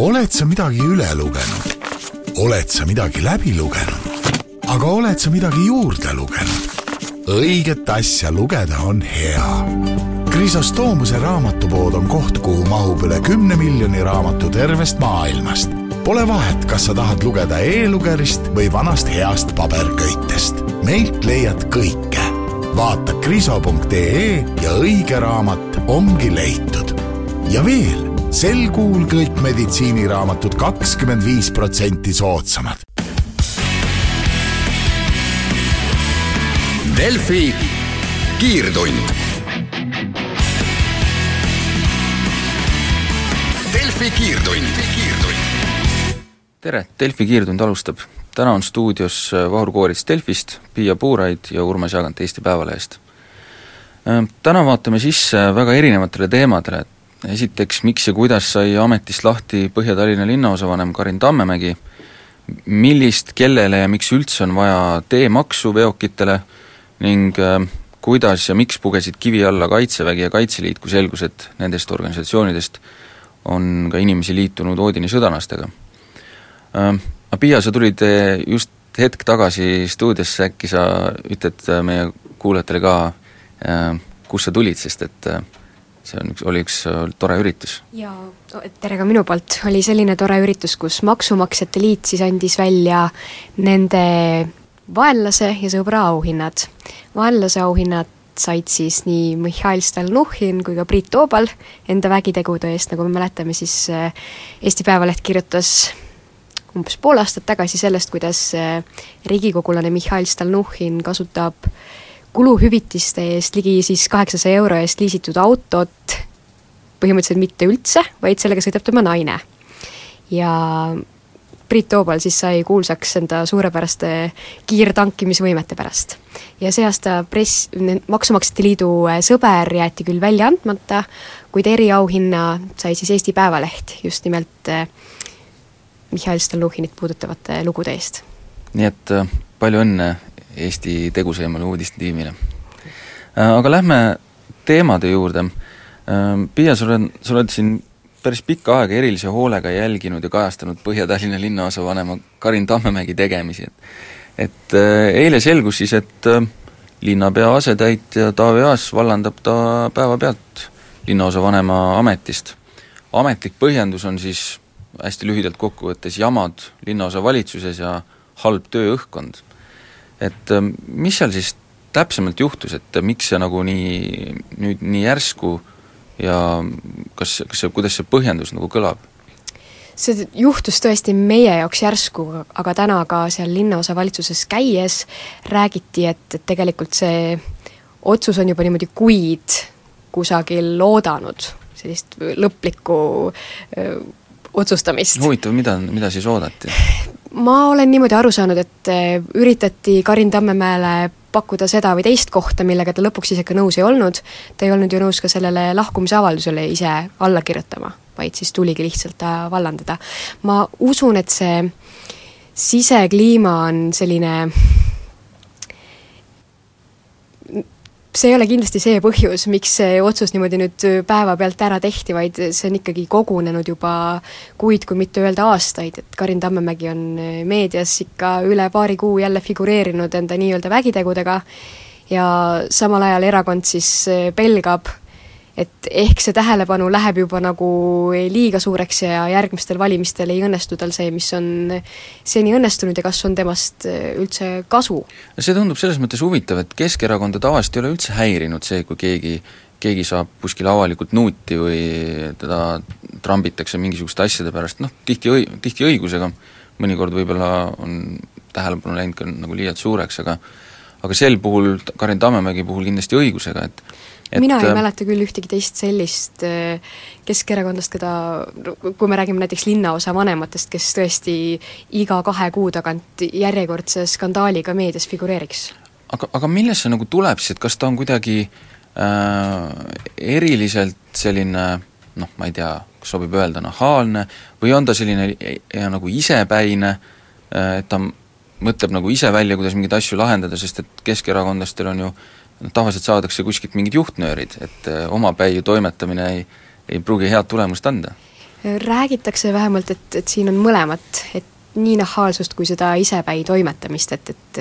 oled sa midagi üle lugenud? oled sa midagi läbi lugenud? aga oled sa midagi juurde lugenud? õiget asja lugeda on hea. Krisostoomuse raamatupood on koht, kuhu mahub üle kümne miljoni raamatu tervest maailmast. Pole vahet, kas sa tahad lugeda e-lugerist või vanast heast paberköitest. meilt leiad kõike. vaata kriso.ee ja õige raamat ongi leitud. ja veel sel kuul kõik meditsiiniraamatud kakskümmend viis protsenti soodsamad. Delfi kiirtund. Delfi kiirtund. tere, Delfi kiirtund alustab. täna on stuudios Vahur Koorits Delfist, Piia Puuraid ja Urmas Jagant Eesti Päevalehest. Täna vaatame sisse väga erinevatele teemadele, et esiteks, miks ja kuidas sai ametist lahti Põhja-Tallinna linnaosavanem Karin Tammemägi, millist, kellele ja miks üldse on vaja teemaksu veokitele ning äh, kuidas ja miks pugesid kivi alla Kaitsevägi ja Kaitseliit, kui selgus, et nendest organisatsioonidest on ka inimesi liitunud Oodini sõdanastega äh,. Piia, sa tulid äh, just hetk tagasi stuudiosse, äkki sa ütled meie kuulajatele ka kust sa tulid, sest et äh, see on üks, oli üks äh, tore üritus. jaa, tere ka minu poolt, oli selline tore üritus, kus Maksumaksjate Liit siis andis välja nende vaenlase ja sõbra auhinnad. vaenlase auhinnad said siis nii Mihhail Stalnuhhin kui ka Priit Toobal enda vägitegude eest, nagu me mäletame, siis äh, Eesti Päevaleht kirjutas umbes pool aastat tagasi sellest, kuidas äh, riigikogulane Mihhail Stalnuhhin kasutab äh, kuluhüvitiste eest ligi siis kaheksasaja euro eest liisitud autot põhimõtteliselt mitte üldse, vaid sellega sõidab tema naine. ja Priit Toobal siis sai kuulsaks enda suurepäraste kiirtankimisvõimete pärast. ja see aasta press, Maksumaksjate Liidu sõber jäeti küll välja andmata, kuid eriauhinna sai siis Eesti Päevaleht just nimelt eh, Mihhail Stalnuhhinit puudutavate lugude eest. nii et eh, palju õnne Eesti tegusaimale uudistetiimile. Äh, aga lähme teemade juurde. Äh, Piia, sa oled, sa oled siin päris pikka aega erilise hoolega jälginud ja kajastanud Põhja-Tallinna linnaosavanema Karin Tammemägi tegemisi, et et äh, eile selgus siis, et linnapea asetäitja Taavi Aas vallandab ta päevapealt linnaosavanema ametist. ametlik põhjendus on siis hästi lühidalt kokku võttes jamad linnaosavalitsuses ja halb tööõhkkond et ähm, mis seal siis täpsemalt juhtus, et miks see nagu nii, nüüd nii järsku ja kas, kas see, kuidas see põhjendus nagu kõlab? see juhtus tõesti meie jaoks järsku, aga täna ka seal linnaosavalitsuses käies räägiti, et, et tegelikult see otsus on juba niimoodi kuid kusagil oodanud, sellist lõplikku öö, otsustamist. huvitav, mida, mida siis oodati? ma olen niimoodi aru saanud, et eh, üritati Karin Tammemäele pakkuda seda või teist kohta, millega ta lõpuks ise ka nõus ei olnud, ta ei olnud ju nõus ka sellele lahkumisavaldusele ise alla kirjutama, vaid siis tuligi lihtsalt ta vallandada. ma usun, et see sisekliima on selline see ei ole kindlasti see põhjus, miks see otsus niimoodi nüüd päevapealt ära tehti, vaid see on ikkagi kogunenud juba kuid, kui mitte öelda aastaid, et Karin Tammemägi on meedias ikka üle paari kuu jälle figureerinud enda nii-öelda vägitegudega ja samal ajal erakond siis pelgab et ehk see tähelepanu läheb juba nagu liiga suureks ja järgmistel valimistel ei õnnestu tal see, mis on seni õnnestunud ja kas on temast äh, üldse kasu. see tundub selles mõttes huvitav, et Keskerakonda tavaliselt ei ole üldse häirinud see, kui keegi keegi saab kuskil avalikult nuuti või teda trambitakse mingisuguste asjade pärast, noh, tihti õi-, tihti õigusega, mõnikord võib-olla on tähelepanu läinud ka nagu liialt suureks, aga aga sel puhul, Karin Tammemägi puhul kindlasti õigusega, et et mina ei äh, mäleta küll ühtegi teist sellist äh, keskerakondlast, keda, kui me räägime näiteks linnaosa vanematest, kes tõesti iga kahe kuu tagant järjekordse skandaaliga meedias figureeriks. aga, aga millest see nagu tuleb siis, et kas ta on kuidagi äh, eriliselt selline noh, ma ei tea, kas sobib öelda nahaalne, või on ta selline ja nagu isepäine, äh, et ta mõtleb nagu ise välja, kuidas mingeid asju lahendada, sest et keskerakondlastel on ju äh, noh, tavaliselt saadakse kuskilt mingid juhtnöörid, et äh, omapäi toimetamine ei, ei pruugi head tulemust anda. Räägitakse vähemalt, et, et siin on mõlemat, et nii nahaalsust kui seda isepäi toimetamist, et, et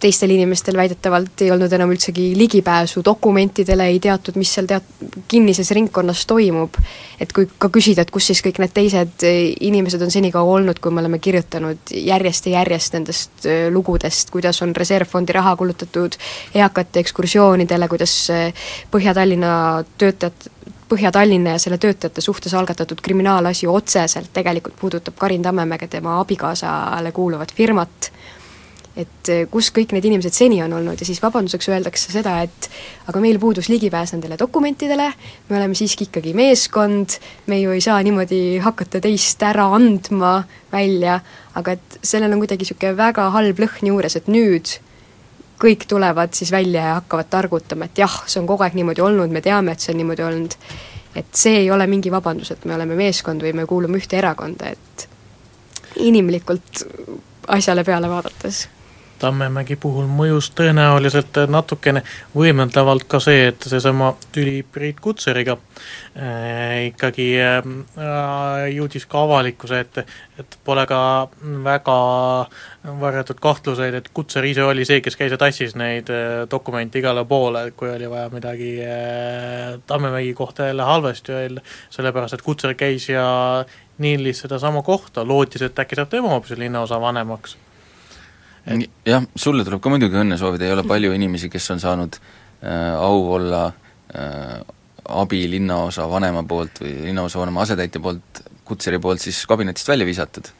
teistel inimestel väidetavalt ei olnud enam üldsegi ligipääsu dokumentidele, ei teatud, mis seal teat-, kinnises ringkonnas toimub, et kui ka küsida, et kus siis kõik need teised inimesed on senikaua olnud, kui me oleme kirjutanud järjest ja järjest nendest äh, lugudest, kuidas on reservfondi raha kulutatud eakate ekskursioonidele, kuidas äh, Põhja-Tallinna töötajad, Põhja-Tallinna ja selle töötajate suhtes algatatud kriminaalasi otseselt tegelikult puudutab Karin Tammemäge, tema abikaasale kuuluvat firmat et eh, kus kõik need inimesed seni on olnud ja siis vabanduseks öeldakse seda, et aga meil puudus ligipääs nendele dokumentidele, me oleme siiski ikkagi meeskond, me ju ei saa niimoodi hakata teist ära andma välja, aga et sellel on kuidagi niisugune väga halb lõhn juures, et nüüd kõik tulevad siis välja ja hakkavad targutama, et jah, see on kogu aeg niimoodi olnud, me teame, et see on niimoodi olnud, et see ei ole mingi vabandus, et me oleme meeskond või me kuulume ühte erakonda, et inimlikult asjale peale vaadates Tammemägi puhul mõjus tõenäoliselt natukene võimendavalt ka see, et seesama tüli Priit Kutseriga äh, ikkagi äh, jõudis ka avalikkuse ette, et pole ka väga varjatud kahtluseid, et Kutser ise oli see, kes käis ja tassis neid äh, dokumente igale poole, kui oli vaja midagi äh, Tammemägi kohta jälle halvasti öelda, sellepärast et Kutser käis ja niilis sedasama kohta, lootis, et äkki saab tema hoopis linnaosa vanemaks et jah, sulle tuleb ka muidugi õnne soovida, ei ole palju inimesi, kes on saanud äh, au olla äh, abi linnaosa vanema poolt või linnaosa vanema asetäitja poolt, kutseri poolt siis kabinetist välja visatud.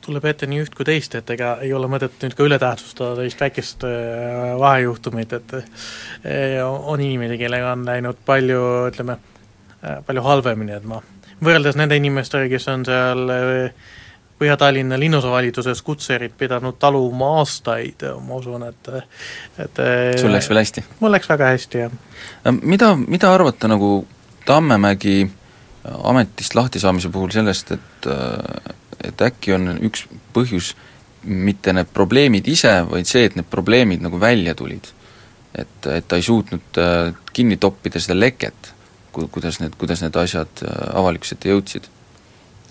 tuleb ette nii üht kui teist, et ega ei ole mõtet nüüd ka ületähtsustada sellist väikest äh, vahejuhtumit, et äh, on inimesi, kellega on läinud palju, ütleme äh,, palju halvemini, et ma võrreldes nende inimestega, kes on seal Põhja-Tallinna linnusevalitsuses kutserid pidanud taluma aastaid, ma usun, et et sul läks veel hästi? mul läks väga hästi, jah. Mida, mida arvata nagu Tammemägi ametist lahtisaamise puhul sellest, et et äkki on üks põhjus mitte need probleemid ise, vaid see, et need probleemid nagu välja tulid? et, et ta ei suutnud äh, kinni toppida seda leket, ku-, kuidas need, kuidas need asjad äh, avalikkuse ette jõudsid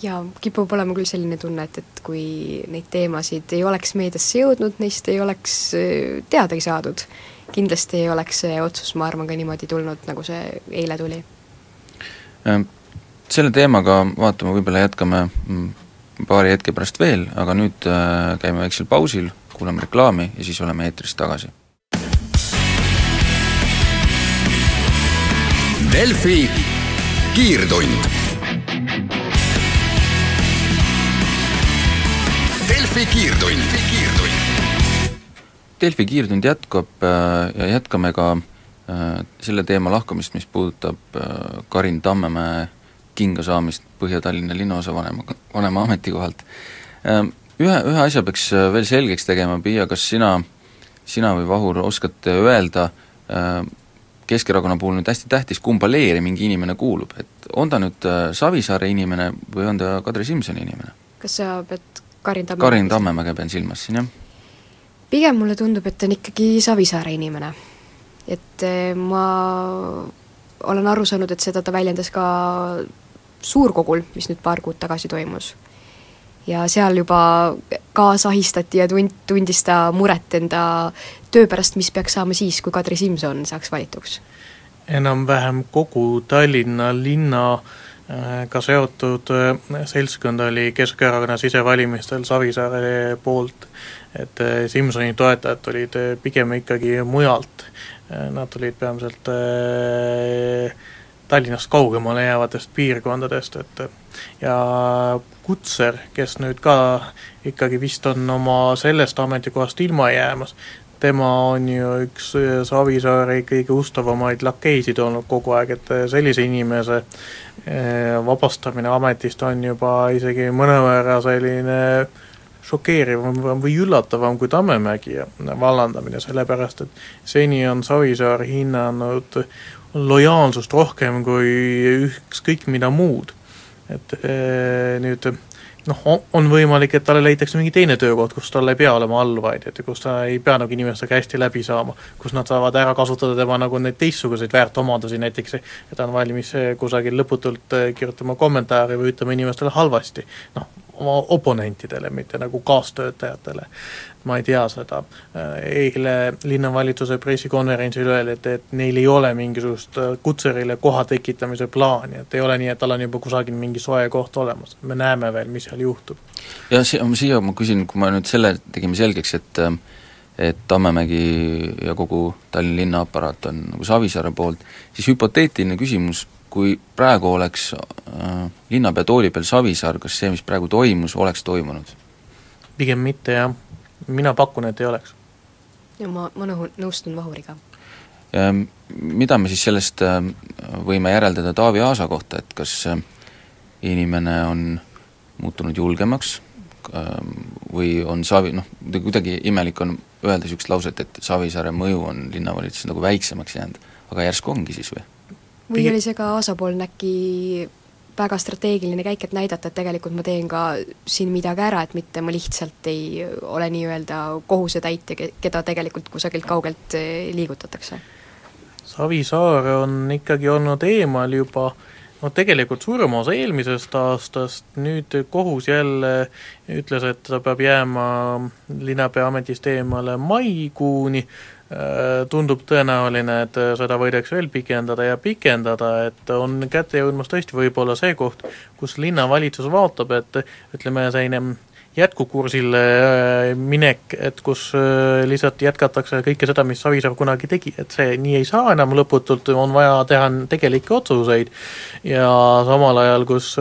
jaa, kipub olema küll selline tunne, et, et kui neid teemasid ei oleks meediasse jõudnud, neist ei oleks äh, teadagi saadud, kindlasti ei oleks see otsus, ma arvan, ka niimoodi tulnud, nagu see eile tuli. Äh, selle teemaga vaatame, võib-olla jätkame mm, paari hetke pärast veel, aga nüüd äh, käime väiksel pausil, kuulame reklaami ja siis oleme eetris tagasi. Delfi kiirtund Delfi kiirtund. Delfi kiirtund jätkub äh, ja jätkame ka äh, selle teema lahkamist, mis puudutab äh, Karin Tammemäe kinga saamist Põhja-Tallinna linnaosavanema, vanema ametikohalt. Ühe, ühe asja peaks veel selgeks tegema, Piia, kas sina, sina või Vahur oskate öelda, Keskerakonna puhul nüüd hästi tähtis, kumba leeri mingi inimene kuulub, et on ta nüüd Savisaare inimene või on ta Kadri Simsoni inimene? kas sa pead Karin Tammemäge. Karin Tammemäge pean silmas siin, jah. pigem mulle tundub, et ta on ikkagi Savisaare inimene. et eh, ma olen aru saanud, et seda ta väljendas ka suurkogul, mis nüüd paar kuud tagasi toimus. ja seal juba kaasahistati ja tund-, tundis ta muret enda töö pärast, mis peaks saama siis, kui Kadri Simson saaks valituks. enam-vähem kogu Tallinna linna äh, Äh, ka seotud äh, seltskond oli Keskerakonna sisevalimistel Savisaare poolt, et äh, Simsoni toetajad tulid pigem ikkagi mujalt, nad tulid peamiselt Tallinnast kaugemale jäävatest piirkondadest, et ja Kutser, kes nüüd ka ikkagi vist on oma sellest ametikohast ilma jäämas, tema on ju üks Savisaare kõige ustavamaid lakeisid olnud kogu aeg, et sellise inimese Eh, vabastamine ametist on juba isegi mõnevõrra selline šokeerivam või üllatavam kui Tammemägi vallandamine, sellepärast et seni on Savisaar hinnanud lojaalsust rohkem kui ükskõik mida muud. et nüüd noh, on võimalik, et talle leitakse mingi teine töökoht, kus tal ei pea olema alluvaid, et kus ta ei pea nagu inimestega hästi läbi saama, kus nad saavad ära kasutada tema nagu neid teistsuguseid väärtomadusi, näiteks et ta on valmis kusagil lõputult kirjutama kommentaare või ütlema inimestele halvasti, noh, oma oponentidele, mitte nagu kaastöötajatele. ma ei tea seda, eile linnavalitsuse pressikonverentsil öeldi, et, neil ei ole mingisugust kutserile koha tekitamise plaani, et ei ole nii, et tal on juba kusagil mingi soe koht olemas, me näeme veel, mis seal juhtub. ja si-, siia ma küsin, kui me nüüd selle tegime selgeks, et et Tammemägi ja kogu Tallinna linna aparaat on nagu Savisaare poolt, siis hüpoteetiline küsimus, kui praegu oleks äh, linnapea tooli peal Savisaar, kas see, mis praegu toimus, oleks toimunud? pigem mitte, jah. mina pakun, et ei oleks. ja ma, ma nõu-, nõustun Vahuriga. Mida me siis sellest äh, võime järeldada Taavi Aasa kohta, et kas äh, inimene on muutunud julgemaks äh, või on Savi, noh, kuidagi imelik on öelda niisugust lauset, et Savisaare mõju on linnavalitsuses nagu väiksemaks jäänud, aga järsku ongi siis või? Või oli see ka Aasa-poolne äkki väga strateegiline käik, et näidata, et tegelikult ma teen ka siin midagi ära, et mitte ma lihtsalt ei ole nii-öelda kohusetäitja, keda tegelikult kusagilt kaugelt eh, liigutatakse? Savisaar on ikkagi olnud eemal juba no tegelikult suurema osa eelmisest aastast, nüüd kohus jälle ütles, et ta peab jääma linnapea ametist eemale maikuuni, Äh, tundub tõenäoline, et seda võidakse veel pikendada ja pikendada, et on kätte jõudmas tõesti võib-olla see koht, kus linnavalitsus vaatab, et ütleme, selline jätkukursile äh, minek, et kus lihtsalt jätkatakse kõike seda, mis Savisaar kunagi tegi, et see nii ei saa enam lõputult, on vaja teha tegelikke otsuseid. Ja samal ajal, kus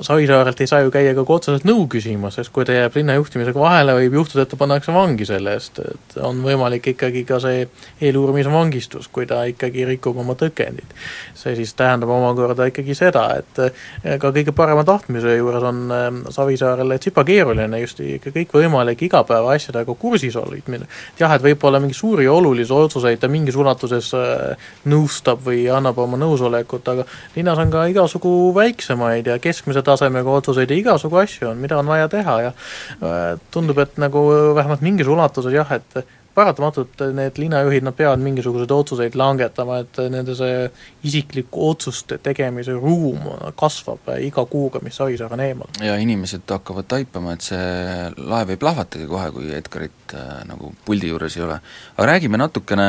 Savisaarelt ei saa ju käia ka otseselt nõu küsimas, sest kui ta jääb linna juhtimisega vahele, võib juhtuda, et ta pannakse vangi selle eest, et on võimalik ikkagi ka see eeluurimisvangistus, kui ta ikkagi rikub oma tõkendit. see siis tähendab omakorda ikkagi seda, et eh, ka kõige parema tahtmise juures on eh, Savisaarele tsipa keeruline just ikka kõikvõimalike igapäevaasjadega kursis hoidmine. jah, et võib-olla mingi suuri olulisi otsuseid ta mingis ulatuses eh, nõustab või annab oma nõusolekut, aga linnas on ka igasugu väiksemaid ja keskmise tasemega otsuseid ja igasugu asju on, mida on vaja teha ja äh, tundub, et nagu vähemalt mingis ulatuses jah, et paratamatult need linnajuhid, nad peavad mingisuguseid otsuseid langetama, et nende see isikliku otsuste tegemise ruum kasvab iga kuuga, mis Savisaar on eemal. ja inimesed hakkavad taipama, et see laev ei plahvatagi kohe, kui Edgarit äh, nagu puldi juures ei ole. aga räägime natukene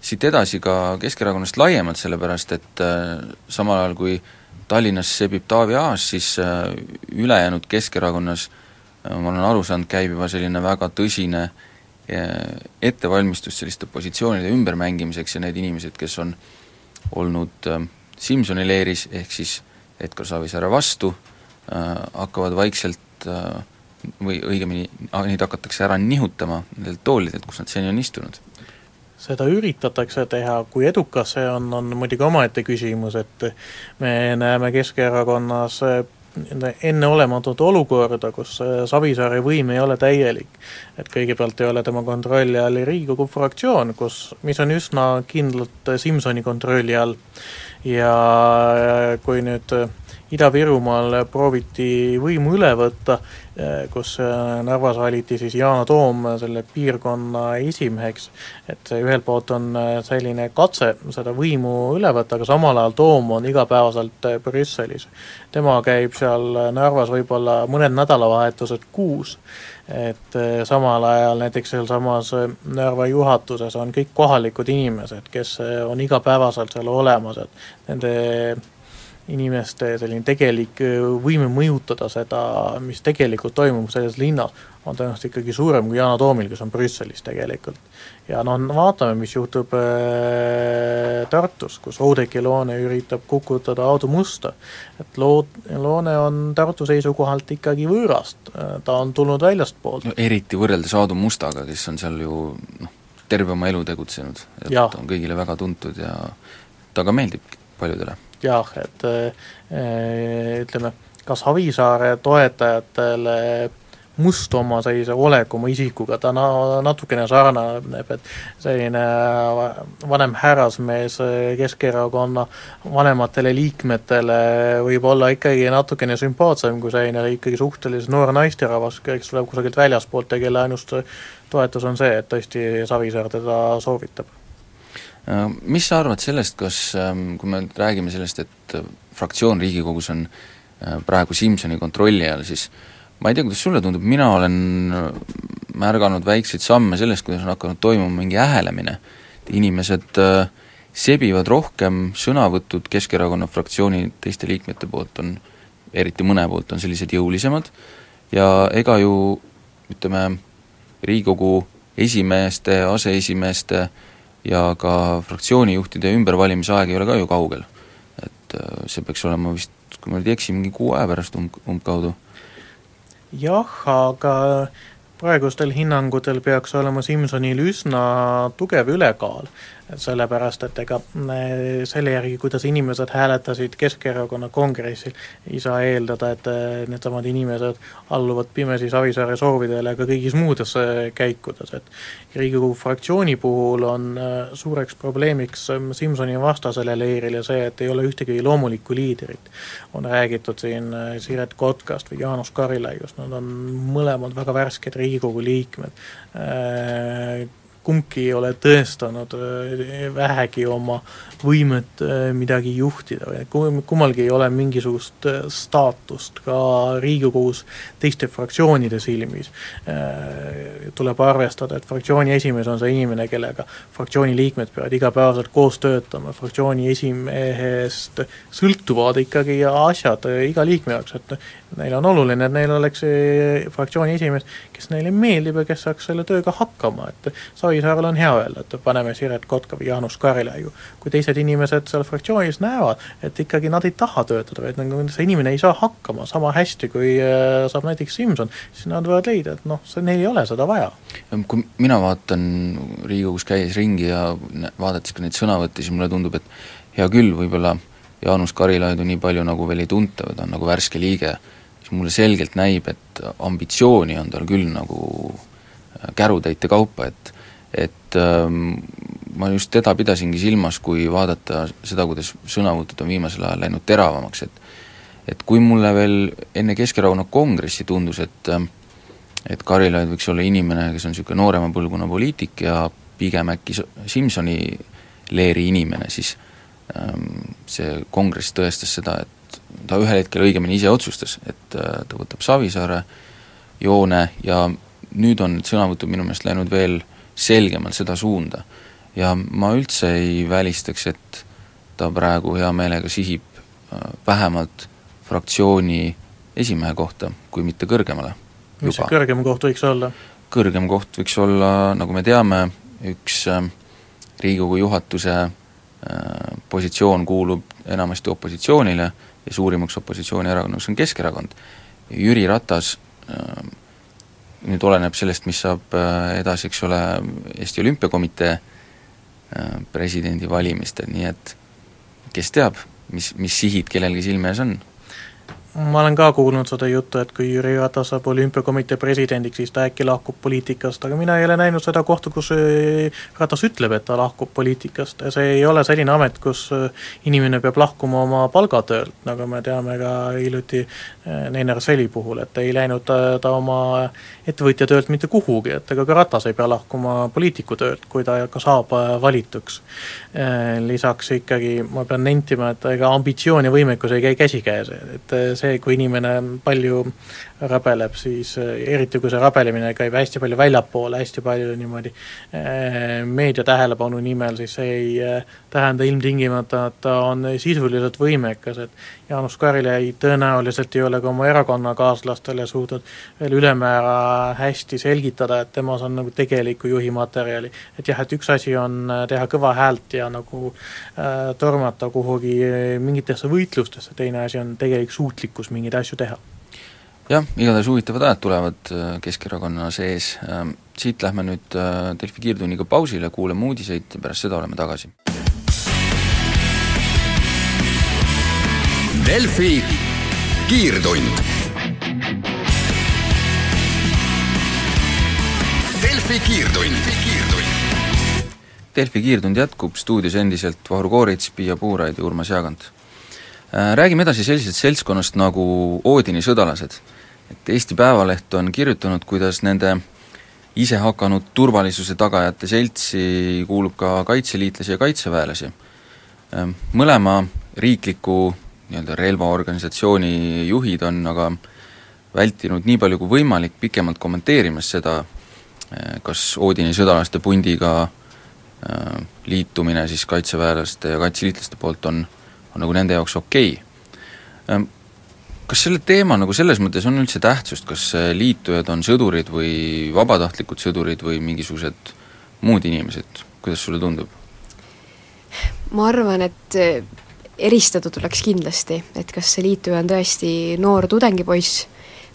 siit edasi ka Keskerakonnast laiemalt, sellepärast et äh, samal ajal, kui Tallinnas sebib Taavi Aas, siis äh, ülejäänud Keskerakonnas äh, ma olen aru saanud, käib juba selline väga tõsine äh, ettevalmistus selliste positsioonide ümbermängimiseks ja need inimesed, kes on olnud Simsoni leeris, ehk siis Edgar Savisaare vastu, hakkavad vaikselt või õigemini, neid hakatakse ära nihutama nendelt toolidelt, kus nad seni on istunud seda üritatakse teha, kui edukas see on, on muidugi omaette küsimus, et me näeme Keskerakonnas enneolematut olukorda, kus Savisaare võim ei ole täielik. et kõigepealt ei ole tema kontrolli all Riigikogu fraktsioon, kus, mis on üsna kindlalt Simsoni kontrolli all ja kui nüüd Ida-Virumaal prooviti võimu üle võtta, eh, kus eh, Narvas valiti siis Yana Toom selle piirkonna esimeheks, et ühelt poolt on eh, selline katse seda võimu üle võtta, aga samal ajal Toom on igapäevaselt Brüsselis. tema käib seal Narvas võib-olla mõned nädalavahetused kuus, et samal ajal näiteks sealsamas Narva juhatuses on kõik kohalikud inimesed, kes on igapäevaselt seal olemas, et nende inimeste selline tegelik võime mõjutada seda, mis tegelikult toimub selles linnas, on tõenäoliselt ikkagi suurem kui Yana Toomil, kes on Brüsselis tegelikult. ja noh, vaatame, mis juhtub äh, Tartus, kus Oudekki Loone üritab kukutada Aadu Musta. et Loo-, Loone on Tartu seisukohalt ikkagi võõrast, ta on tulnud väljastpoolt no,. eriti võrreldes Aadu Mustaga, kes on seal ju noh, terve oma elu tegutsenud, et ja. on kõigile väga tuntud ja ta ka meeldib paljudele jah, et äh, ütleme, ka Savisaare toetajatele Must oma sellise oleku, oma isikuga, ta na-, natukene sarnaneb, et selline vanem härrasmees Keskerakonna vanematele liikmetele võib olla ikkagi natukene sümpaatsem kui selline ikkagi suhteliselt noor naisterahvas, kes tuleb kusagilt väljaspoolt ja kelle ainus toetus on see, et tõesti Savisaar teda soovitab mis sa arvad sellest, kas ähm, kui me räägime sellest, et äh, fraktsioon Riigikogus on äh, praegu Simsoni kontrolli all, siis ma ei tea, kuidas sulle tundub, mina olen märganud väikseid samme sellest, kuidas on hakanud toimuma mingi ähelemine, inimesed sebivad rohkem, sõnavõtud Keskerakonna fraktsiooni teiste liikmete poolt on, eriti mõne poolt, on sellised jõulisemad ja ega ju ütleme, Riigikogu esimeeste, aseesimeeste äh, ja ka fraktsioonijuhtide ümbervalimise aeg ei ole ka ju kaugel. et äh, see peaks olema vist, kui ma nüüd ei eksi, mingi kuu aja pärast umb, umbkaudu. jah, aga praegustel hinnangutel peaks olema Simsonil üsna tugev ülekaal sellepärast et ega selle järgi, kuidas inimesed hääletasid Keskerakonna kongressil, ei saa eeldada, et eh, needsamad inimesed alluvad pimesi Savisaare soovidele ka kõigis muudes eh, käikudes, et Riigikogu fraktsiooni puhul on eh, suureks probleemiks Simsoni vastasele leirile see, et ei ole ühtegi loomulikku liidrit. on räägitud siin Siret Kotkast või Jaanus Karilaiust, nad on mõlemad väga värsked Riigikogu liikmed, kumbki ei ole tõestanud äh, vähegi oma võimet äh, midagi juhtida või kummalgi ei ole mingisugust äh, staatust ka Riigikogus teiste fraktsioonide silmis. Tuleb arvestada, et fraktsiooni esimees on see inimene, kellega fraktsiooni liikmed peavad igapäevaselt koos töötama, fraktsiooni esimehest sõltuvad ikkagi asjad iga liikme jaoks, et neile on oluline, et neil oleks fraktsiooni esimees, kes neile meeldib ja kes saaks selle tööga hakkama, et Savisaarel on hea öelda, et paneme Siret Kotka või Jaanus Karilaiu. kui teised inimesed seal fraktsioonis näevad, et ikkagi nad ei taha töötada, vaid nagu see inimene ei saa hakkama sama hästi, kui äh, saab näiteks Simson, siis nad võivad leida, et noh, see, neil ei ole seda vaja. kui mina vaatan Riigikogus käies ringi ja vaadates ka neid sõnavõtte, siis mulle tundub, et hea küll, võib-olla Jaanus Karilaidu nii palju nagu veel ei tunta või ta on nagu värske liige, mulle selgelt näib, et ambitsiooni on tal küll nagu äh, kärutäite kaupa, et et ähm, ma just teda pidasingi silmas, kui vaadata seda, kuidas sõnavõtud on viimasel ajal läinud teravamaks, et et kui mulle veel enne Keskerakonna kongressi tundus, et ähm, et Karilaid võiks olla inimene, kes on niisugune noorema põlvkonna poliitik ja pigem äkki Simsoni leeri inimene, siis ähm, see kongress tõestas seda, et ta ühel hetkel õigemini ise otsustas, et äh, ta võtab Savisaare joone ja nüüd on sõnavõtud minu meelest läinud veel selgemalt seda suunda. ja ma üldse ei välistaks, et ta praegu hea meelega sihib äh, vähemalt fraktsiooni esimehe kohta, kui mitte kõrgemale. mis see kõrgem koht võiks olla? kõrgem koht võiks olla, nagu me teame, üks äh, Riigikogu juhatuse positsioon kuulub enamasti opositsioonile ja suurimaks opositsioonierakonnaks on Keskerakond. Jüri Ratas nüüd oleneb sellest, mis saab äh, edasi, eks ole, Eesti Olümpiakomitee äh, presidendi valimistel, nii et kes teab, mis, mis sihid kellelgi silme ees on ma olen ka kuulnud seda juttu, et kui Jüri Ratas saab olümpiakomitee presidendiks, siis ta äkki lahkub poliitikast, aga mina ei ole näinud seda kohta, kus Ratas ütleb, et ta lahkub poliitikast ja see ei ole selline amet, kus eh, inimene peab lahkuma oma palgatöölt, nagu me teame ka hiljuti eh, Neiner Seli puhul, et ei läinud ta, ta oma ettevõtja töölt mitte kuhugi, et ega ka Ratas ei pea lahkuma poliitiku töölt, kui ta ka saab valituks. Lisaks ikkagi ma pean nentima, et ega ambitsioon ja võimekus ei käi käsikäes, et see see, kui inimene palju rabeleb, siis eh, eriti kui see rabelemine käib hästi palju väljapoole, hästi palju niimoodi eh, meedia tähelepanu nimel, siis see ei eh, tähenda ilmtingimata, et ta on sisuliselt võimekas, et Jaanus Karilaid tõenäoliselt ei ole ka oma erakonnakaaslastele suutnud veel ülemäära hästi selgitada, et temas on nagu tegelikku juhi materjali. et jah, et üks asi on teha kõva häält ja nagu äh, tormata kuhugi mingitesse võitlustesse, teine asi on tegelik suutlikkus mingeid asju teha jah, igatahes huvitavad ajad tulevad äh, Keskerakonna sees, ähm, siit lähme nüüd äh, Delfi kiirtunniga pausile, kuulame uudiseid ja pärast seda oleme tagasi. Delfi kiirtund Delfi kiirtund. Delfi kiirtund jätkub, stuudios endiselt Vahur Koorits, Piia Puuraid ja Urmas Jaagant. Äh, räägime edasi sellisest seltskonnast nagu Oodini sõdalased. et Eesti Päevaleht on kirjutanud, kuidas nende isehakanud turvalisuse tagajate seltsi kuulub ka kaitseliitlasi ja kaitseväelasi. Äh, mõlema riikliku nii-öelda relvaorganisatsiooni juhid on aga vältinud nii palju kui võimalik pikemalt kommenteerimas seda, äh, kas Oodini sõdalaste pundiga Äh, liitumine siis kaitseväelaste ja kaitseliitlaste poolt on, on nagu nende jaoks okei okay.. Ähm, kas selle teema nagu selles mõttes on üldse tähtsust, kas liitujad on sõdurid või vabatahtlikud sõdurid või mingisugused muud inimesed, kuidas sulle tundub? ma arvan, et äh, eristada tuleks kindlasti, et kas see liituja on tõesti noor tudengipoiss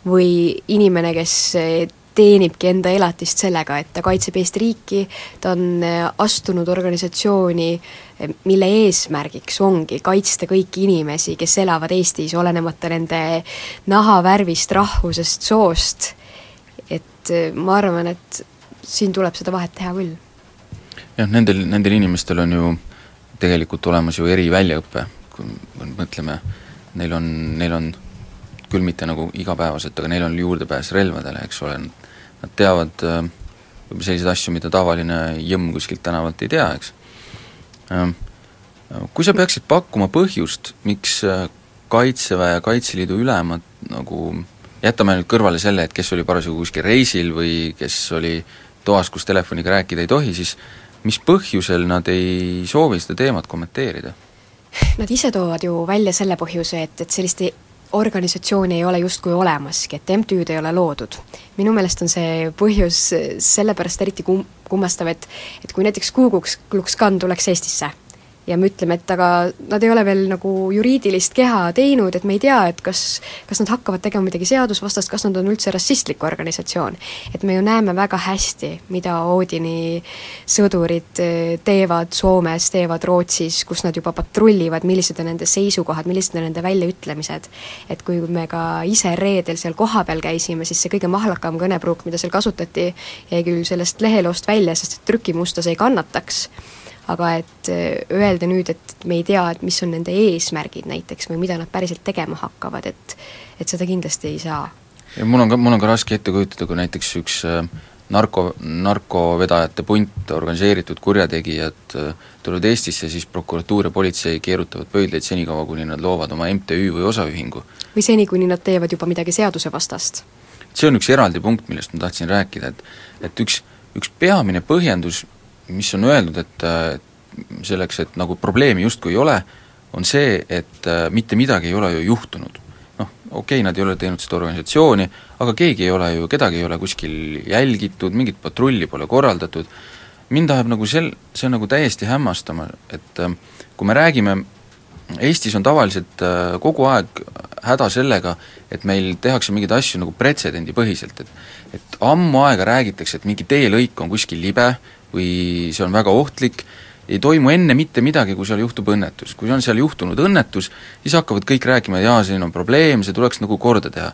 või inimene, kes äh, teenibki enda elatist sellega, et ta kaitseb Eesti riiki, ta on äh, astunud organisatsiooni, äh, mille eesmärgiks ongi kaitsta kõiki inimesi, kes elavad Eestis, olenemata nende nahavärvist, rahvusest, soost, et äh, ma arvan, et siin tuleb seda vahet teha küll. jah, nendel, nendel inimestel on ju tegelikult olemas ju eriväljaõpe, kui me mõtleme, neil on, neil on küll mitte nagu igapäevaselt, aga neil on juurdepääs relvadele, eks ole, nad teavad äh, võib-olla selliseid asju, mida tavaline jõmm kuskilt tänavalt ei tea, eks. Ähm, kui sa peaksid pakkuma põhjust, miks äh, Kaitseväe ja Kaitseliidu ülemad nagu jätame nüüd kõrvale selle, et kes oli parasjagu kuskil reisil või kes oli toas, kus telefoniga rääkida ei tohi, siis mis põhjusel nad ei soovi seda teemat kommenteerida? Nad ise toovad ju välja selle põhjuse, et, et sellist organisatsiooni ei ole justkui olemaski, et MTÜ-d ei ole loodud. minu meelest on see põhjus sellepärast eriti kum-, kummastav, et et kui näiteks Ku Klux Klan tuleks Eestisse ja me ütleme, et aga nad ei ole veel nagu juriidilist keha teinud, et me ei tea, et kas, kas nad hakkavad tegema midagi seadusvastast, kas nad on üldse rassistlik organisatsioon. et me ju näeme väga hästi, mida Oodini sõdurid eh, teevad Soomes, teevad Rootsis, kus nad juba patrullivad, millised on nende seisukohad, millised on nende väljaütlemised. et kui me ka ise reedel seal kohapeal käisime, siis see kõige mahlakam kõnepruuk, mida seal kasutati, jäi küll sellest leheloost välja, sest et trükimusta see ei kannataks aga et äh, öelda nüüd, et me ei tea, et mis on nende eesmärgid näiteks või mida nad päriselt tegema hakkavad, et et seda kindlasti ei saa. ja mul on ka, mul on ka raske ette kujutada, kui näiteks üks äh, narko, narkovedajate punt, organiseeritud kurjategijad äh, tulevad Eestisse, siis prokuratuur ja politsei keerutavad pöidlaid senikaua, kuni nad loovad oma MTÜ või osaühingu. või seni, kuni nad teevad juba midagi seadusevastast. see on üks eraldi punkt, millest ma tahtsin rääkida, et et üks, üks peamine põhjendus, mis on öeldud, et selleks, et nagu probleemi justkui ei ole, on see, et äh, mitte midagi ei ole ju juhtunud. noh, okei okay,, nad ei ole teinud seda organisatsiooni, aga keegi ei ole ju, kedagi ei ole kuskil jälgitud, mingit patrulli pole korraldatud, mind ajab nagu sel-, see on nagu täiesti hämmastama, et äh, kui me räägime, Eestis on tavaliselt äh, kogu aeg häda sellega, et meil tehakse mingeid asju nagu pretsedendipõhiselt, et et ammu aega räägitakse, et mingi teelõik on kuskil libe või see on väga ohtlik, ei toimu enne mitte midagi, kui seal juhtub õnnetus. kui on seal juhtunud õnnetus, siis hakkavad kõik rääkima, et jaa, siin on probleem, see tuleks nagu korda teha.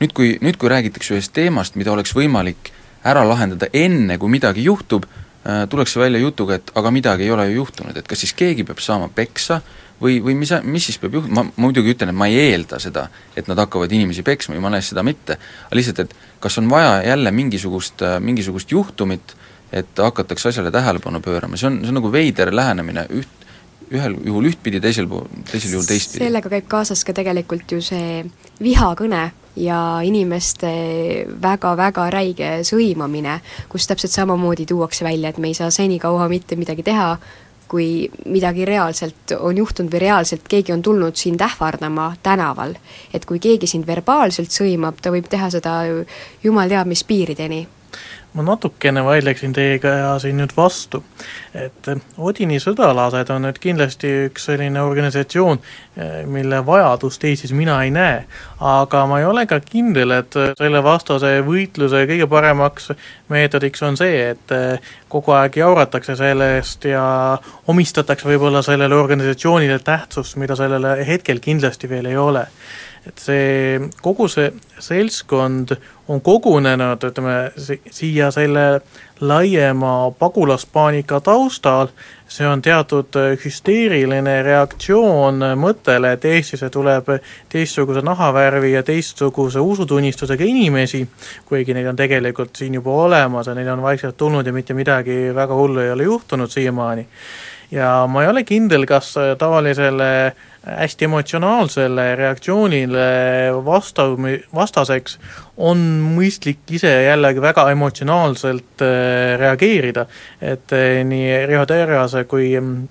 nüüd, kui, nüüd kui räägitakse ühest teemast, mida oleks võimalik ära lahendada enne, kui midagi juhtub, äh, tullakse välja jutuga, et aga midagi ei ole ju juhtunud, et kas siis keegi peab saama peksa või, või mis, mis siis peab juhtuma, ma muidugi ütlen, et ma ei eelda seda, et nad hakkavad inimesi peksma, jumala eest seda mitte, aga lihtsalt, et kas on vaja jälle mingisugust, äh, mingisugust juhtumit, et hakatakse asjale tähelepanu pöörama, see on, see on nagu veider lähenemine, üht, ühel juhul ühtpidi, teisel pool, teisel juhul teistpidi. sellega käib kaasas ka tegelikult ju see vihakõne ja inimeste väga-väga räige sõimamine, kus täpselt samamoodi tuuakse välja, et me ei saa senikaua mitte midagi teha, kui midagi reaalselt on juhtunud või reaalselt keegi on tulnud sind ähvardama tänaval. et kui keegi sind verbaalselt sõimab, ta võib teha seda jumal teab mis piirideni ma natukene vaidleksin teiega siin nüüd vastu. et Odini sõdalased on nüüd kindlasti üks selline organisatsioon, mille vajadust Eestis mina ei näe. aga ma ei ole ka kindel, et selle vastase võitluse kõige paremaks meetodiks on see, et kogu aeg jauratakse sellest ja omistatakse võib-olla sellele organisatsioonile tähtsust, mida sellele hetkel kindlasti veel ei ole et see, kogu see seltskond on kogunenud, ütleme, siia selle laiema pagulaspaanika taustal, see on teatud hüsteeriline reaktsioon mõttele, et Eestisse tuleb teistsuguse nahavärvi ja teistsuguse usutunnistusega inimesi, kuigi neid on tegelikult siin juba olemas ja neid on vaikselt tulnud ja mitte midagi väga hullu ei ole juhtunud siiamaani ja ma ei ole kindel, kas tavalisele hästi emotsionaalsele reaktsioonile vasta-, vastaseks on mõistlik ise jällegi väga emotsionaalselt äh, reageerida, et äh, nii Riho Terrase kui mm,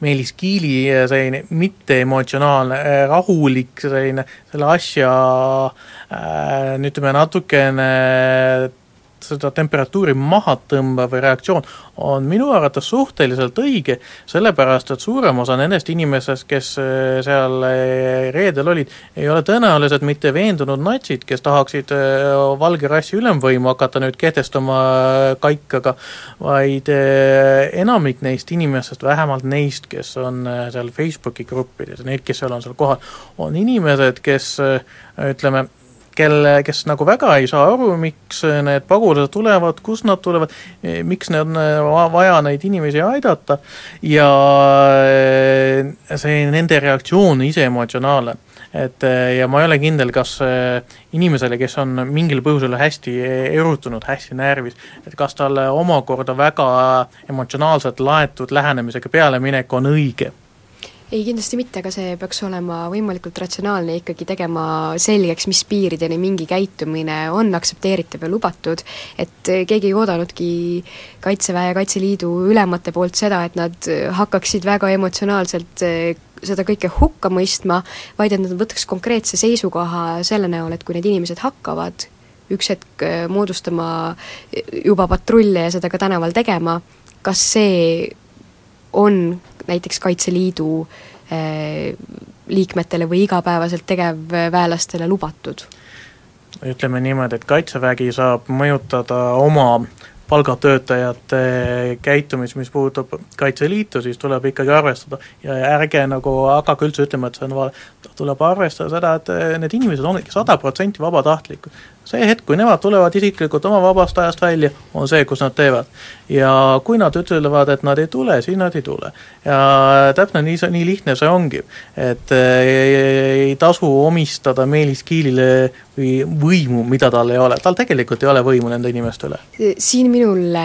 Meelis Kiili selline mitteemotsionaalne, äh, rahulik selline selle asja ütleme natukene seda temperatuuri maha tõmbav reaktsioon on minu arvates suhteliselt õige, sellepärast et suurem osa nendest inimestest, kes äh, seal äh, reedel olid, ei ole tõenäoliselt mitte veendunud natsid, kes tahaksid äh, valge rassi ülemvõimu hakata nüüd kehtestama kaikaga, vaid enamik neist inimestest, vähemalt neist, kes on seal Facebooki gruppides, neid, kes seal on seal kohal, on inimesed, kes ütleme, kelle, kes nagu väga ei saa aru, miks need pagulased tulevad, kust nad tulevad, miks need on vaja neid inimesi aidata ja eh, see nende reaktsioon ise emotsionaalne. et eh, ja ma ei ole kindel, kas eh, inimesele, kes on mingil põhjusel hästi erutunud, hästi närvis, et kas talle omakorda väga emotsionaalselt laetud lähenemisega pealeminek on õige ei, kindlasti mitte, aga see peaks olema võimalikult ratsionaalne, ikkagi tegema selgeks, mis piirideni mingi käitumine on aktsepteeritav ja lubatud, et keegi ei oodanudki Kaitseväe ja Kaitseliidu ülemate poolt seda, et nad hakkaksid väga emotsionaalselt eh, seda kõike hukka mõistma, vaid et nad võtaks konkreetse seisukoha selle näol, et kui need inimesed hakkavad üks hetk eh, moodustama juba patrulle ja seda ka tänaval tegema, kas see on näiteks Kaitseliidu eh, liikmetele või igapäevaselt tegevväelastele lubatud? ütleme niimoodi, et Kaitsevägi saab mõjutada oma palgatöötajate käitumist, mis puudutab Kaitseliitu, siis tuleb ikkagi arvestada. Ja ärge nagu hakake üldse ütlema, et see on vale, tuleb arvestada seda, et need inimesed on ikka sada protsenti vabatahtlikud see hetk, kui nemad tulevad isiklikult oma vabast ajast välja, on see, kus nad teevad. ja kui nad ütlevad, et nad ei tule, siis nad ei tule. ja täpselt nii, nii lihtne see ongi. et ei, ei tasu omistada Meelis Kiilile või võimu, mida tal ei ole, tal tegelikult ei ole võimu nende inimeste üle. siin minul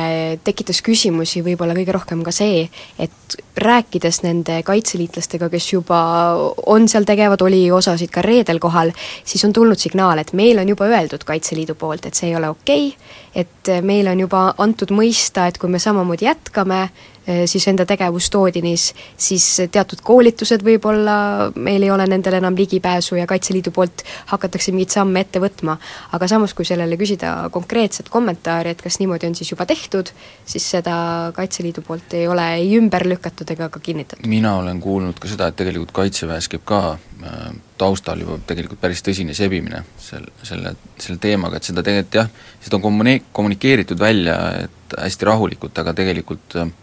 tekitas küsimusi võib-olla kõige rohkem ka see, et rääkides nende kaitseliitlastega, kes juba on seal tegevad, oli osasid ka reedel kohal, siis on tulnud signaal, et meil on juba öeldud Kaitseliidu poolt, et see ei ole okei okay,, et meile on juba antud mõista, et kui me samamoodi jätkame, siis enda tegevustoodinis, siis teatud koolitused võib-olla meil ei ole nendele enam ligipääsu ja Kaitseliidu poolt hakatakse mingeid samme ette võtma. aga samas, kui sellele küsida konkreetset kommentaari, et kas niimoodi on siis juba tehtud, siis seda Kaitseliidu poolt ei ole ei ümber lükatud ega ka kinnitatud. mina olen kuulnud ka seda, et tegelikult Kaitseväes käib ka äh, taustal juba tegelikult päris tõsine sebimine sel, selle, selle teemaga, et seda tegelikult jah, seda on kommuni-, kommunikeeritud välja, et hästi rahulikult, aga tegelikult äh, Äh,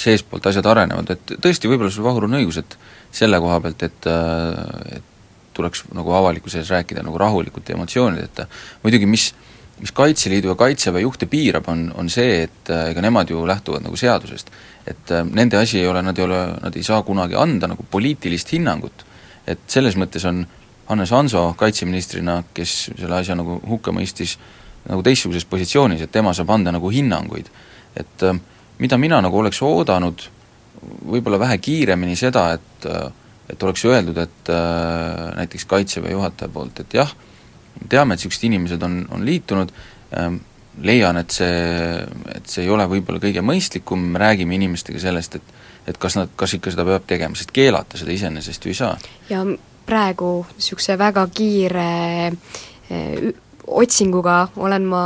seestpoolt asjad arenevad, et tõesti, võib-olla sul, Vahur, on õigus, et selle koha pealt, et äh, et tuleks nagu avalikkuse ees rääkida nagu rahulikult ja emotsioonideta, muidugi mis, mis Kaitseliidu ja Kaitseväe juhte piirab, on, on see, et äh, ega nemad ju lähtuvad nagu seadusest. et nende asi ei ole, nad ei ole, nad ei saa kunagi anda nagu poliitilist hinnangut. et selles mõttes on Hannes Hanso kaitseministrina, kes selle asja nagu hukka mõistis, nagu teistsuguses positsioonis, et tema saab anda nagu hinnanguid. et äh, mida mina nagu oleks oodanud, võib-olla vähe kiiremini seda, et et oleks öeldud, et äh, näiteks Kaitseväe juhataja poolt, et jah, teame, et niisugused inimesed on, on liitunud ähm,, leian, et see, et see ei ole võib-olla kõige mõistlikum, räägime inimestega sellest, et et kas nad, kas ikka seda peab tegema, sest keelata seda iseenesest ju ei saa. ja praegu niisuguse väga kiire äh, otsinguga olen ma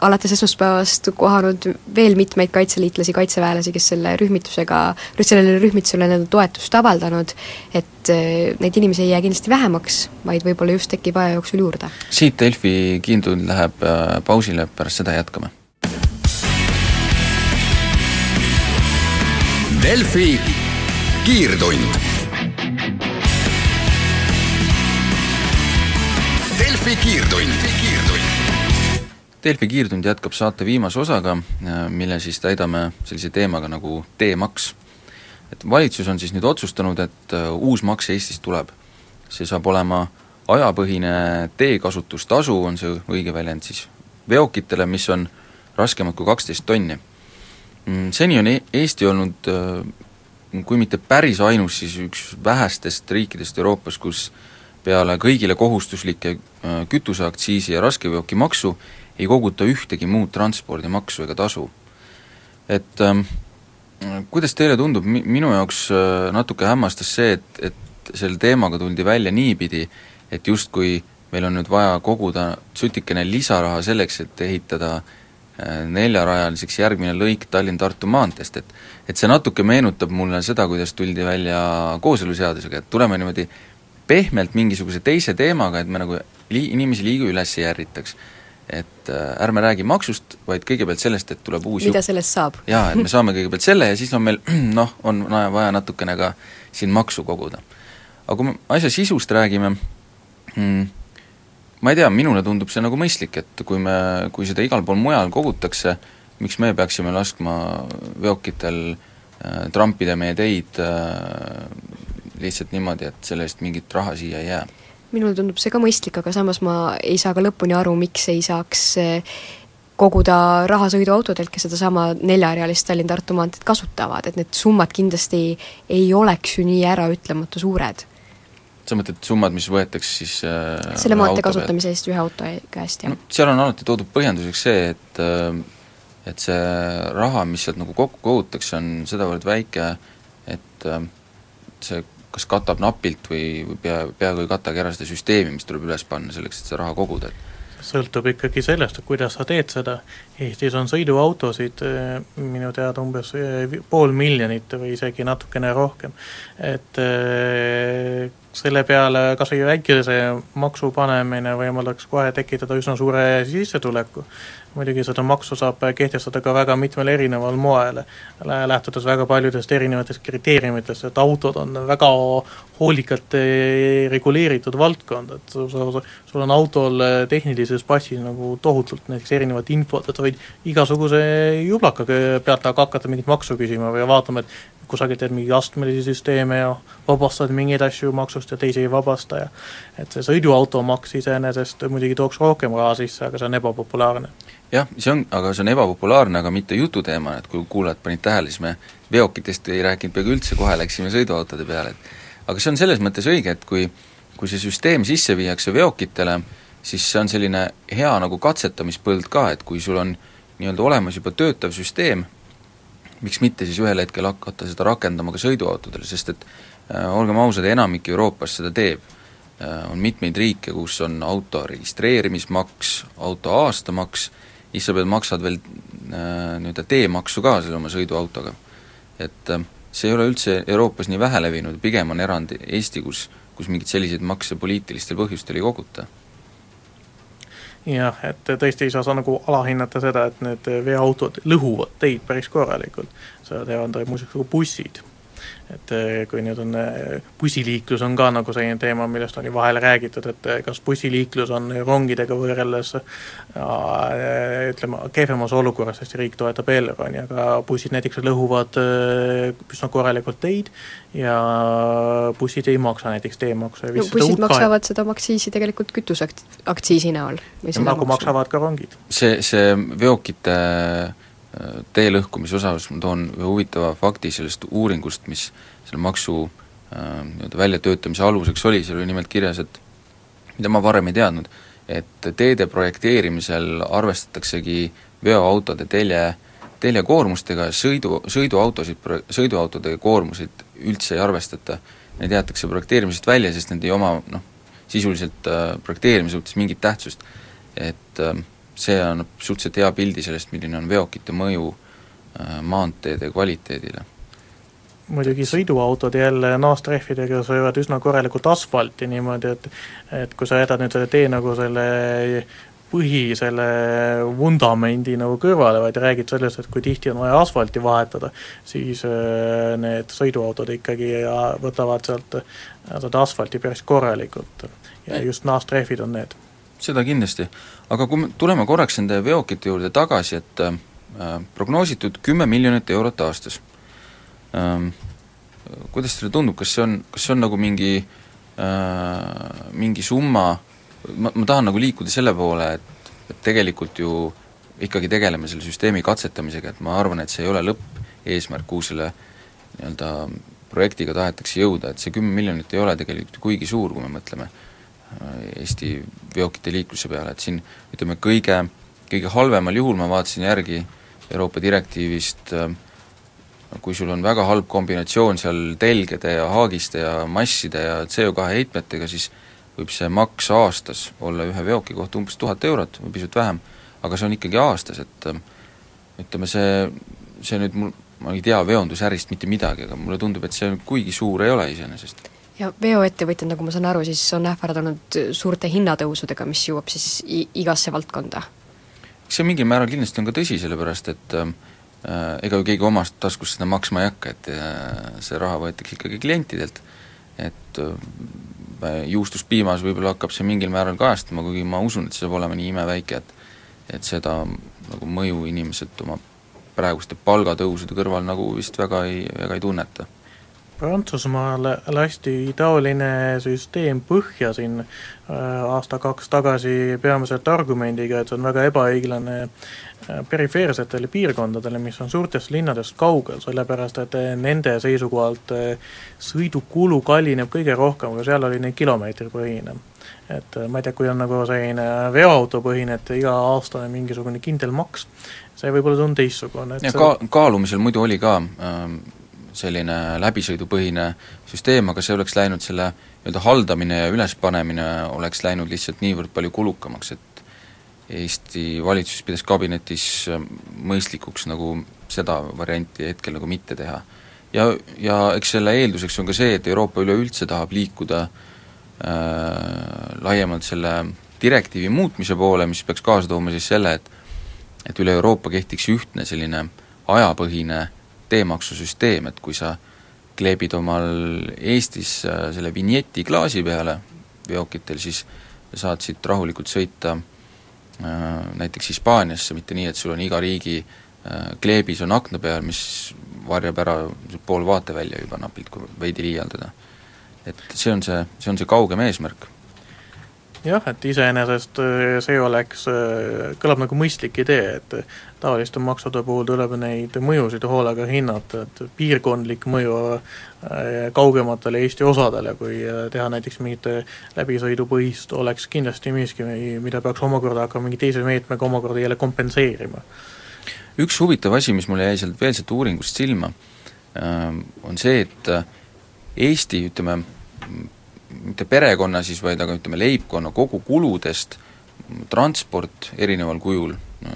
alates esmaspäevast kohanud veel mitmeid kaitseliitlasi, kaitseväelasi, kes selle rühmitusega, sellele rühmitusele on toetust avaldanud, et eh, neid inimesi ei jää kindlasti vähemaks, vaid võib-olla just tekib aja jooksul juurde. siit Delfi kiirtund läheb äh, pausile, pärast seda jätkame. Delfi kiirtund Delfi kiirtund. Delfi kiirtund jätkab saate viimase osaga, mille siis täidame sellise teemaga nagu teemaks. et valitsus on siis nüüd otsustanud, et äh, uus maks Eestis tuleb. see saab olema ajapõhine teekasutustasu, on see õige väljend siis, veokitele, mis on raskemad kui kaksteist tonni. Mm, seni on e-, Eesti olnud äh, kui mitte päris ainus, siis üks vähestest riikidest Euroopas, kus peale kõigile kohustuslikke kütuseaktsiisi ja raskeveokimaksu ei koguta ühtegi muud transpordimaksu ega tasu. et ähm, kuidas teile tundub, mi-, minu jaoks äh, natuke hämmastas see, et, et selle teemaga tuldi välja niipidi, et justkui meil on nüüd vaja koguda sutikene lisaraha selleks, et ehitada äh, neljarajaliseks järgmine lõik Tallinn-Tartu maanteest, et et see natuke meenutab mulle seda, kuidas tuldi välja kooseluseadusega, et tuleme niimoodi pehmelt mingisuguse teise teemaga, et me nagu lii-, inimesi liiga üles ei ärritaks et äh, ärme räägi maksust, vaid kõigepealt sellest, et tuleb uus mida sellest saab? jaa, et me saame kõigepealt selle ja siis on meil noh, on vaja natukene ka siin maksu koguda. aga kui me asja sisust räägime hmm,, ma ei tea, minule tundub see nagu mõistlik, et kui me, kui seda igal pool mujal kogutakse, miks me peaksime laskma veokitel äh, trampida meie teid äh, lihtsalt niimoodi, et selle eest mingit raha siia ei jää minule tundub see ka mõistlik, aga samas ma ei saa ka lõpuni aru, miks ei saaks eh, koguda raha sõiduautodelt, kes sedasama neljarealist Tallinn-Tartu maanteed kasutavad, et need summad kindlasti ei oleks ju nii äraütlematu suured. sa mõtled summad, mis võetakse siis äh, selle maantee kasutamise eest ühe auto käest, jah no,? seal on alati toodud põhjenduseks see, et äh, et see raha, mis sealt nagu kokku kogutakse, on sedavõrd väike, et see kas katab napilt või, või pea, peaaegu ei katagi ära seda süsteemi, mis tuleb üles panna selleks, et seda raha koguda, sõltub ikkagi sellest, et kuidas sa teed seda. Eestis on sõiduautosid eh, minu teada umbes eh, pool miljonit või isegi natukene rohkem. et eh, selle peale kas või väikese maksu panemine võimaldaks kohe tekitada üsna suure sissetuleku muidugi seda maksu saab kehtestada ka väga mitmel erineval moel, lähtudes väga paljudest erinevatest kriteeriumitest, et autod on väga hoolikalt eh, reguleeritud valdkond, et sul, on autol tehnilises passis nagu tohutult näiteks erinevat infot, et sa võid igasuguse jublaka pealt aga hakata mingit maksu küsima või vaatama, et kusagil teed mingeid astmelisi süsteeme ja vabastad mingeid asju maksust ja teisi ei vabasta ja et see sõiduautomaks iseenesest muidugi tooks rohkem raha sisse, aga see on ebapopulaarne jah, see on, aga see on ebapopulaarne, aga mitte jututeema, et kui kuulajad panid tähele, siis me veokitest ei rääkinud peaaegu üldse, kohe läksime sõiduautode peale, et aga see on selles mõttes õige, et kui kui see süsteem sisse viiakse veokitele, siis see on selline hea nagu katsetamispõld ka, et kui sul on nii-öelda olemas juba töötav süsteem, miks mitte siis ühel hetkel hakata seda rakendama ka sõiduautodele, sest et äh, olgem ausad, enamik Euroopas seda teeb äh,. On mitmeid riike, kus on auto registreerimismaks, auto aastamaks siis sa pead, maksad veel äh, nii-öelda teemaksu ka selle oma sõiduautoga. et äh, see ei ole üldse Euroopas nii vähe levinud, pigem on erand Eesti, kus, kus mingeid selliseid makse poliitilistel põhjustel ei koguta jah, et tõesti ei saa sa nagu alahinnata seda, et need veoautod lõhuvad teid päris korralikult. seda teevad muuseas ka bussid et eh, kui nüüd on, eh, bussiliiklus on ka nagu selline teema, millest on ju vahel räägitud, et eh, kas bussiliiklus on rongidega võrreldes ütleme, kehvemas olukorras, sest riik toetab Elroni, aga bussid näiteks lõhuvad üsna korralikult teid ja bussid ei maksa näiteks teemaksu ja no bussid maksavad seda aktsiisi tegelikult kütuseaktsiisi näol. nagu maksavad ka rongid. see, see veokite tee lõhkumise osas ma toon ühe huvitava fakti sellest uuringust, mis selle maksu äh, nii-öelda väljatöötamise aluseks oli, seal oli nimelt kirjas, et mida ma varem ei teadnud, et teede projekteerimisel arvestataksegi veoautode telje, teljekoormustega ja sõidu, sõiduautosid, sõiduautode koormuseid üldse ei arvestata. Need jäetakse projekteerimisest välja, sest need ei oma noh, sisuliselt äh, projekteerimise suhtes mingit tähtsust. et äh, see annab suhteliselt hea pildi sellest, milline on veokite mõju äh, maanteede kvaliteedile. muidugi sõiduautod jälle naastrehvidega söövad üsna korralikult asfalti niimoodi, et et kui sa jätad nüüd selle tee nagu selle põhi selle vundamendi nagu kõrvale, vaid räägid sellest, et kui tihti on vaja asfalti vahetada, siis äh, need sõiduautod ikkagi võtavad sealt seda asfalti päris korralikult. Ja just naastrehvid on need seda kindlasti, aga kui me tuleme korraks nende veokite juurde tagasi, et äh, prognoositud kümme miljonit eurot aastas ähm,, kuidas teile tundub, kas see on, kas see on nagu mingi äh,, mingi summa, ma, ma tahan nagu liikuda selle poole, et, et tegelikult ju ikkagi tegeleme selle süsteemi katsetamisega, et ma arvan, et see ei ole lõppeesmärk, kuhu selle nii-öelda projektiga tahetakse jõuda, et see kümme miljonit ei ole tegelikult kuigi suur, kui me mõtleme. äh, Eesti veokite liikluse peale, et siin ütleme, kõige, kõige halvemal juhul ma vaatasin järgi Euroopa direktiivist äh, kui sul on väga halb kombinatsioon seal telgede ja haagiste ja masside ja CO2 heitmetega, siis võib see maks aastas olla ühe veoki kohta umbes tuhat eurot või pisut vähem, aga see on ikkagi aastas, et äh, ütleme, see, see nüüd mul, ma ei tea veondusärist mitte midagi, aga mulle tundub, et see kuigi suur ei ole iseenesest. Ja veoettevõtjad, nagu ma saan aru, siis on ähvardanud suurte hinnatõusudega, mis jõuab siis igasse valdkonda? see mingil määral kindlasti on ka tõsi, sellepärast et äh, ega ju keegi omast taskust seda maksma ei hakka, et äh, see raha võetakse ikkagi klientidelt, et äh, juustuspiimas võib-olla hakkab see mingil määral kajastama, kuigi ma usun, et see saab olema nii imeväike, et et seda nagu mõju inimesed oma praeguste palgatõusude kõrval nagu vist väga ei, väga ei tunneta. Prantsusmaal lasti taoline süsteem põhja siin äh, aasta-kaks tagasi peamiselt argumendiga, et see on väga ebaõiglane äh, perifeersetele piirkondadele, mis on suurtest linnadest kaugel, sellepärast et äh, nende seisukohalt sõidukulu kallineb kõige rohkem, aga seal oli neid kilomeetripõhine. et ma ei tea, kui on nagu selline veoautopõhine, et iga-aastane mingisugune kindel maks, see võib olla on teistsugune, ja ka-, kaalumisel muidu oli ka äh, selline läbisõidupõhine süsteem, aga see oleks läinud selle nii-öelda haldamine ja ülespanemine oleks läinud lihtsalt niivõrd palju kulukamaks, et Eesti valitsus pidas kabinetis mõistlikuks nagu seda varianti hetkel nagu mitte teha. ja, ja eks selle eelduseks on ka see, et Euroopa üleüldse tahab liikuda äh, laiemalt selle direktiivi muutmise poole, mis peaks kaasa tooma siis selle, et et üle Euroopa kehtiks ühtne selline ajapõhine teemaksusüsteem, et kui sa kleebid omal Eestis äh, selle vinjeti klaasi peale veokitel, siis saad siit rahulikult sõita äh, näiteks Hispaaniasse, mitte nii, et sul on iga riigi äh, kleebis on akna peal, mis varjab ära pool vaatevälja juba napilt, kui veidi liialdada. et see on see, see on see kaugem eesmärk jah, et iseenesest see oleks, kõlab nagu mõistlik idee, et taoliste maksude puhul tuleb neid mõjusid hoolega hinnata, et piirkondlik mõju äh, kaugematele Eesti osadele, kui teha näiteks mingit läbisõidupõhist, oleks kindlasti miski, mida peaks omakorda hakkama mingi teise meetmega omakorda jälle kompenseerima. üks huvitav asi, mis mulle jäi sealt veel sealt uuringust silma, on see, et Eesti, ütleme, mitte perekonna siis, vaid aga ütleme, leibkonna kogukuludest transport erineval kujul,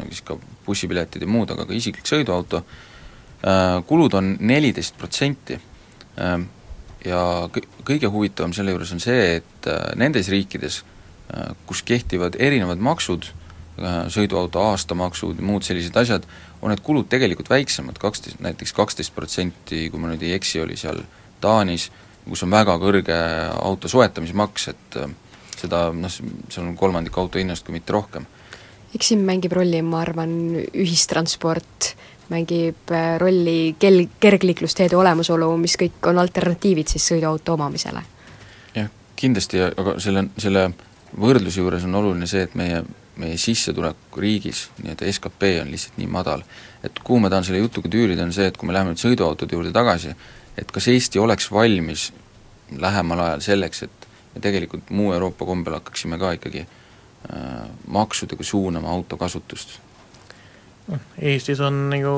siis ka bussipiletid ja muud, aga ka isiklik sõiduauto, äh, kulud on neliteist protsenti. Äh, ja kõige huvitavam selle juures on see, et äh, nendes riikides, kus kehtivad erinevad maksud, sõiduauto aastamaksud ja muud sellised asjad, on need kulud tegelikult väiksemad, kaksteist, näiteks kaksteist protsenti, kui ma nüüd ei eksi, oli seal Taanis, kus on väga kõrge auto soetamismaks, et äh, seda noh, see on kolmandik auto hinnast, kui mitte rohkem. Eks siin mängib rolli, ma arvan, ühistransport, mängib äh, rolli kel-, kergliiklusteede olemasolu, mis kõik on alternatiivid siis sõiduauto omamisele. jah, kindlasti, aga selle, selle võrdluse juures on oluline see, et meie, meie sissetulek riigis, nii-öelda skp on lihtsalt nii madal. et kuhu ma tahan selle jutuga tüürida, on see, et kui me läheme nüüd sõiduautode juurde tagasi, et kas Eesti oleks valmis lähemal ajal selleks, et me tegelikult muu Euroopa kombel hakkaksime ka ikkagi äh, maksudega suunama auto kasutust? Noh, Eestis on ju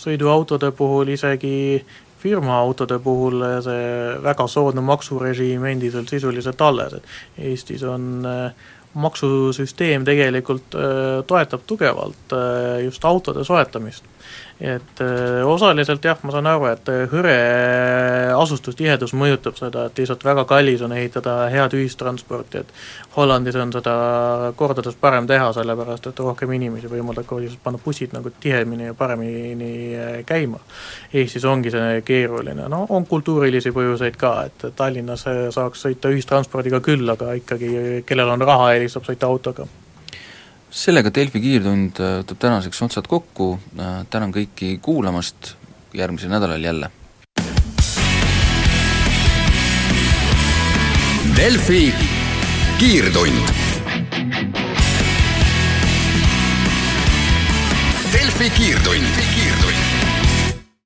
sõiduautode puhul isegi firmaautode puhul see väga soodne maksurežiim endiselt sisuliselt alles, et Eestis on äh, maksusüsteem tegelikult äh, toetab tugevalt äh, just autode soetamist et äh, osaliselt jah, ma saan aru, et äh, hõre asustustihedus mõjutab seda, et lihtsalt väga kallis on ehitada head ühistransporti, et Hollandis on seda kordades parem teha, sellepärast et rohkem inimesi võimaldab ka lihtsalt panna bussid nagu tihemini ja paremini äh, käima. Eestis ongi see keeruline, no on kultuurilisi põhjuseid ka, et Tallinnas saaks sõita ühistranspordiga küll, aga ikkagi kellel on raha, eelistab sõita autoga sellega Delfi kiirtund võtab äh, tänaseks otsad kokku, äh, tänan kõiki kuulamast, järgmisel nädalal jälle! Delfi kiirtund. Delfi kiirtund, kiirtund